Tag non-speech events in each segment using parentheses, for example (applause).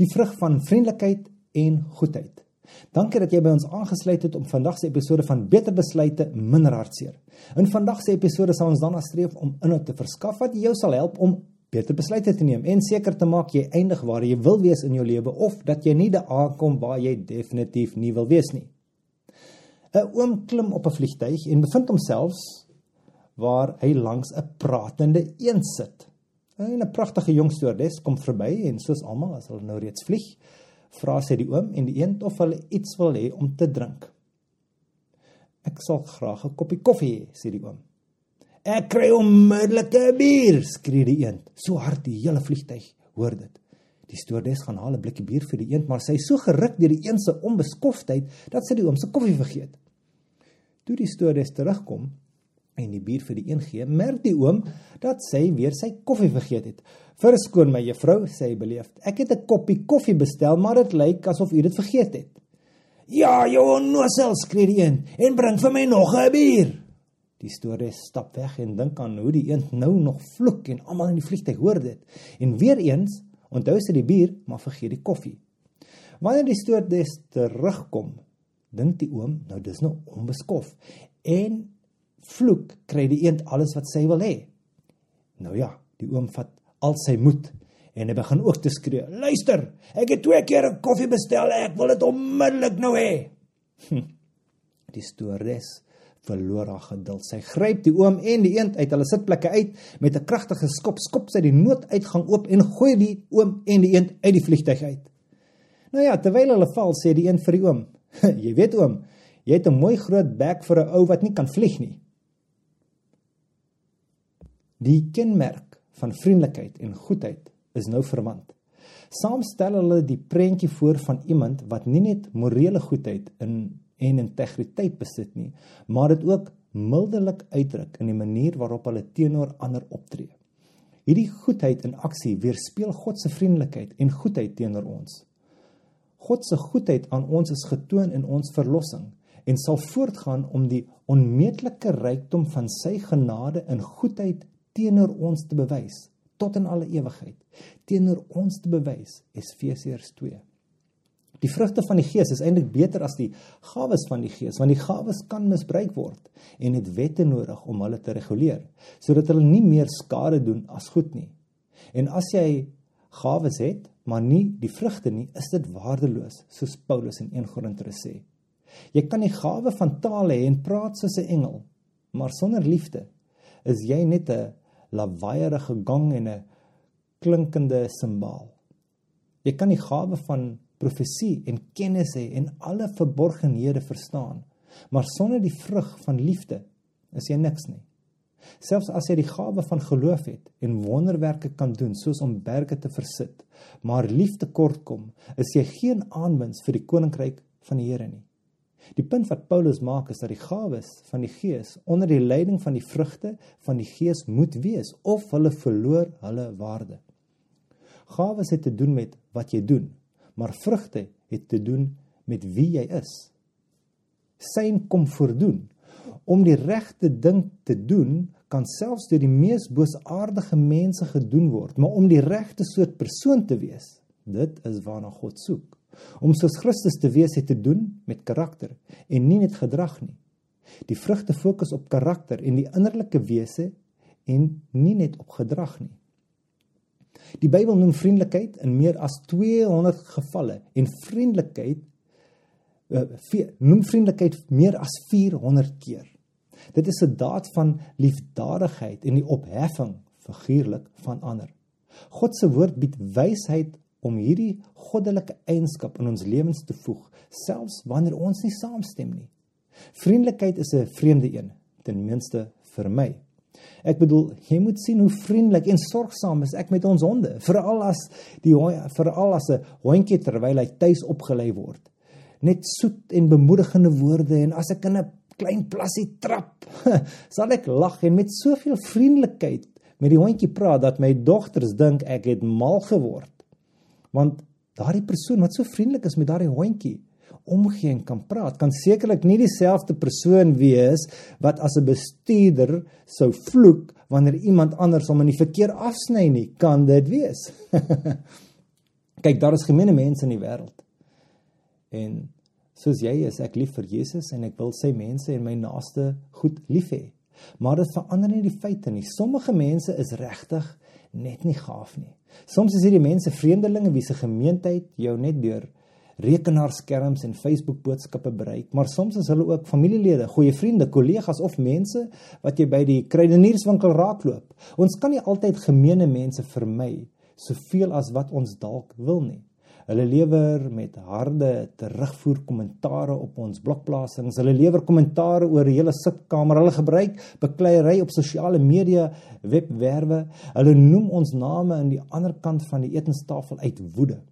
die vrug van vriendelikheid en goedheid. Dankie dat jy by ons aangesluit het om vandag se episode van Beter Besluite minder hartseer. In vandag se episode sal ons dan streef om inhoud te verskaf wat jou sal help om beter besluite te neem en seker te maak jy eindig waar jy wil wees in jou lewe of dat jy nie daar aankom waar jy definitief nie wil wees nie. 'n Oom klim op 'n vliegtyg en bevind homself waar hy langs 'n pratende eend sit. En 'n pragtige jong stewardess kom verby en soos almal as hulle nou reeds vlieg, vra sy die oom en die eend of hulle iets wil hê om te drink. Ek sal graag 'n koppie koffie hê, sê die oom. Ek kry onmiddellik 'n bier, skree die eend. So hard die hele vliegtyg hoor dit. Die stewardess gaan haal 'n blikkie bier vir die eend, maar sy is so geruk deur die eend se onbeskoftheid dat sy die oom se koffie vergeet. Toe die stewardess terugkom, en die bier vir die een gee, merk die oom dat sy weer sy koffie vergeet het. "Verskoon my juffrou," sê hy beleefd. "Ek het 'n koppie koffie bestel, maar dit lyk asof u dit vergeet het." "Ja, jou nosel," skree die een, "en bring vir my nog 'n bier." Die storie stap weg en dink aan hoe die een nou nog vloek en almal in die vliegtuig hoor dit. En weer eens onthou sy die bier, maar vergeet die koffie. Wanneer die stoordes terugkom, dink die oom, nou dis nou onbeskof. En vloek kry die eend alles wat sy wil hê. Nou ja, die oom vat al sy moed en hy begin ook te skree. Luister, ek het twee keer 'n koffie bestel, ek wil dit onmiddellik nou hê. Hm. Die stores verloor haar geduld. Sy gryp die oom en die eend uit hulle sitplekke uit met 'n kragtige skop, skop sy die nooduitgang oop en gooi die oom en die eend uit die vliegtuig uit. Nou ja, terwyl hulle val, sê die een vir die oom: (laughs) "Jy weet oom, jy het 'n mooi groot bek vir 'n ou wat nie kan vlieg nie." Die kenmerk van vriendelikheid en goedheid is nou verwant. Saam stel hulle die prentjie voor van iemand wat nie net morele goedheid in en integriteit besit nie, maar dit ook mildelik uitdruk in die manier waarop hulle teenoor ander optree. Hierdie goedheid in aksie weerspieël God se vriendelikheid en goedheid teenoor ons. God se goedheid aan ons is getoon in ons verlossing en sal voortgaan om die onmeetlike rykdom van sy genade en goedheid teenoor ons te bewys tot in alle ewigheid. Teenoor ons te bewys Efesiërs 2 Die vrugte van die Gees is eintlik beter as die gawes van die Gees want die gawes kan misbruik word en het wette nodig om hulle te reguleer sodat hulle nie meer skade doen as goed nie. En as jy gawes het maar nie die vrugte nie is dit waardeloos soos Paulus in 1 Korintiërs sê. Jy kan die gawe van taal hê en praat soos 'n engel maar sonder liefde is jy net 'n lawaaierige gong en 'n klinkende simbaal. Jy kan die gawe van profesie en kennis hê en alle verborgenhede verstaan, maar sonder die vrug van liefde is jy niks nie. Selfs as jy die gawe van geloof het en wonderwerke kan doen soos om berge te versit, maar liefde kortkom, is jy geen aanwins vir die koninkryk van die Here nie. Die punt wat Paulus maak is dat die gawes van die Gees onder die leiding van die vrugte van die Gees moet wees of hulle verloor hulle waarde. Gawes het te doen met wat jy doen, maar vrugte het te doen met wie jy is. Syn kom voordoen. Om die regte ding te doen kan selfs deur die mees boosaardige mense gedoen word, maar om die regte soort persoon te wees, dit is waarna God soek. Om soos Christus te wees het te doen met karakter en nie net gedrag nie. Die vrugte fokus op karakter en die innerlike wese en nie net op gedrag nie. Die Bybel noem vriendelikheid in meer as 200 gevalle en vriendelikheid uh, noem vriendelikheid meer as 400 keer. Dit is 'n daad van liefdadigheid en die opheffing figuurlik van ander. God se woord bied wysheid om hierdie goddelike eienskap in ons lewens te voeg, selfs wanneer ons nie saamstem nie. Vriendelikheid is 'n vreemde een, ten minste vir my. Ek bedoel, jy moet sien hoe vriendelik en sorgsaam is ek met ons honde, veral as die veral as 'n hondjie terwyl hy tuis opgelei word. Net soet en bemoedigende woorde en as ek in 'n klein plassie trap, (laughs) sal ek lag en met soveel vriendelikheid met die hondjie praat dat my dogters dink ek het mal geword want daardie persoon wat so vriendelik is met daardie hondjie omgee en kan praat kan sekerlik nie dieselfde persoon wees wat as 'n bestuurder sou vloek wanneer iemand anders hom in die verkeer afsny nie kan dit wees (laughs) Kyk, daar is gemeene mense in die wêreld. En soos jy is ek lief vir Jesus en ek wil sy mense en my naaste goed lief hê. Maar dit verander nie die feite nie. Sommige mense is regtig net nie gaaf nie. Soms is hierdie mense vreemdelinge wie se gemeenskap jou net deur rekenaarskerms en Facebook boodskappe bereik, maar soms is hulle ook familielede, goeie vriende, kollegas of mense wat jy by die kruidenierswinkel raakloop. Ons kan nie altyd gemeene mense vermy soveel as wat ons dalk wil nie. Hulle lewer met harde terugvoer kommentare op ons blokplasings. Hulle lewer kommentare oor die hele sitkamer. Hulle gebruik bekleierery op sosiale media, webwerwe. Hulle noem ons name aan die ander kant van die etenstafel uit woede.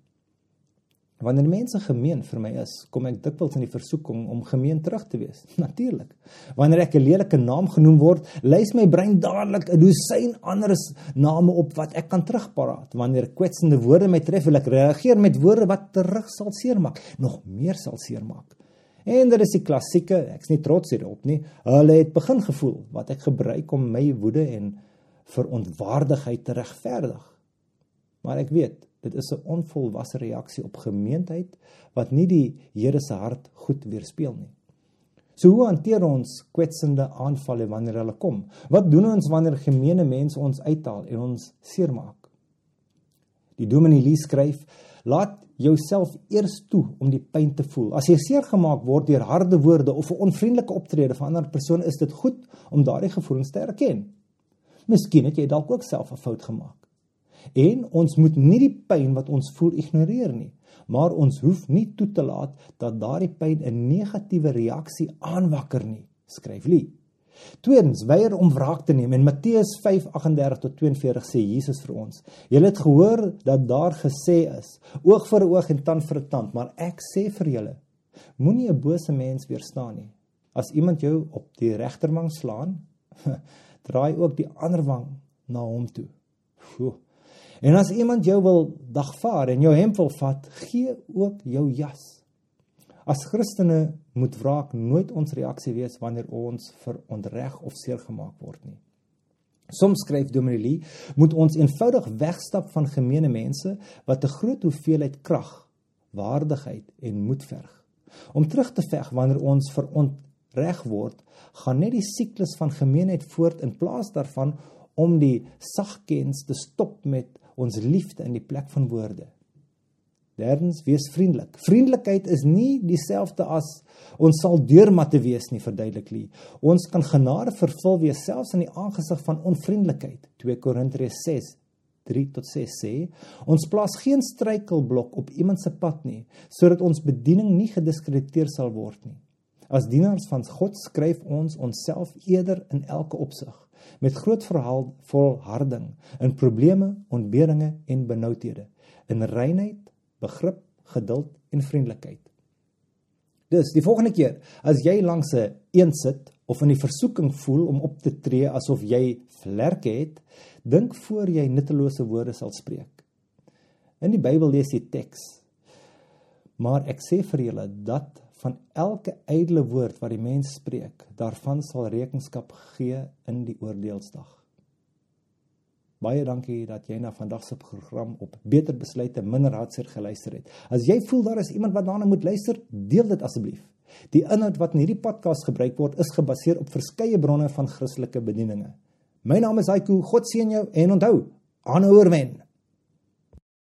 Wanneer mense gemeen vir my is, kom ek dikwels in die versoeking om gemeen terug te wees. (laughs) Natuurlik. Wanneer ek 'n lelike naam genoem word, lys my brein dadelik 'n dosyn ander name op wat ek kan terugparaat. Wanneer kwetsende woorde my tref, wil ek reageer met woorde wat terug sal seermaak, nog meer sal seermaak. En dit is die klassieke, ek's nie trots hierop nie. Hulle het begin gevoel wat ek gebruik om my woede en verontwaardigheid te regverdig. Maar ek weet Dit is 'n onvolwasse reaksie op gemeenheid wat nie die Here se hart goed weerspieël nie. So hoe hanteer ons kwetsende aanvalle wanneer hulle kom? Wat doen ons wanneer gemeene mense ons uithaal en ons seermaak? Die Dominee Lee skryf: "Laat jouself eers toe om die pyn te voel. As jy seer gemaak word deur harde woorde of 'n onvriendelike optrede van 'n ander persoon, is dit goed om daardie gevoelens te erken. Miskien het jy dalk ook self 'n fout gemaak. En ons moet nie die pyn wat ons voel ignoreer nie, maar ons hoef nie toe te laat dat daardie pyn 'n negatiewe reaksie aanwakker nie, skryf Lee. Tweedens, weier om wraak te neem. In Matteus 5:38 tot 42 sê Jesus vir ons: "Julle het gehoor dat daar gesê is: Oog vir oog en tand vir tand, maar ek sê vir julle, moenie 'n bose mens weerstaan nie. As iemand jou op die regterwang slaan, (laughs) draai ook die ander wang na hom toe." Foo. En as iemand jou wil dagvaar en jou hemp wil vat, gee ook jou jas. As Christene moet wraak nooit ons reaksie wees wanneer ons verontreg of seergemaak word nie. Soms skryf Dominee, moet ons eenvoudig wegstap van gemeene mense wat 'n groot hoeveelheid krag, waardigheid en moed verg. Om terug te veg wanneer ons verontreg word, gaan net die siklus van gemeenheid voort in plaas daarvan om die sagkens te stop met ons liefde in die plek van woorde. Derdens, wees vriendelik. Vriendelikheid is nie dieselfde as ons sal deurmatte wees nie, verduidelik Lee. Ons kan genade vervul wees selfs in die aangesig van onvriendelikheid. 2 Korintiërs 6 3 tot 6 sê, ons plaas geen struikelblok op iemand se pad nie, sodat ons bediening nie gediskrediteer sal word nie. As dienaars van God skryf ons onsself eerder in elke opsig met groot verhaal volharding in probleme, ontberinge en benoudhede, in reinheid, begrip, geduld en vriendelikheid. Dus die volgende keer as jy langs 'n een sit of in die versoeking voel om op te tree asof jy vlerke het, dink voor jy nuttelose woorde sal spreek. In die Bybel lees jy teks. Maar ek sê vir julle dat van elke ydelle woord wat die mens spreek, daarvan sal rekenskap gee in die oordeelsdag. Baie dankie dat jy na vandag se program op Beter Besluite minder hartseer geluister het. As jy voel daar is iemand wat daarna moet luister, deel dit asseblief. Die inhoud wat in hierdie podcast gebruik word, is gebaseer op verskeie bronne van Christelike bedieninge. My naam is Haiku. God seën jou en onthou, aanhouer wen.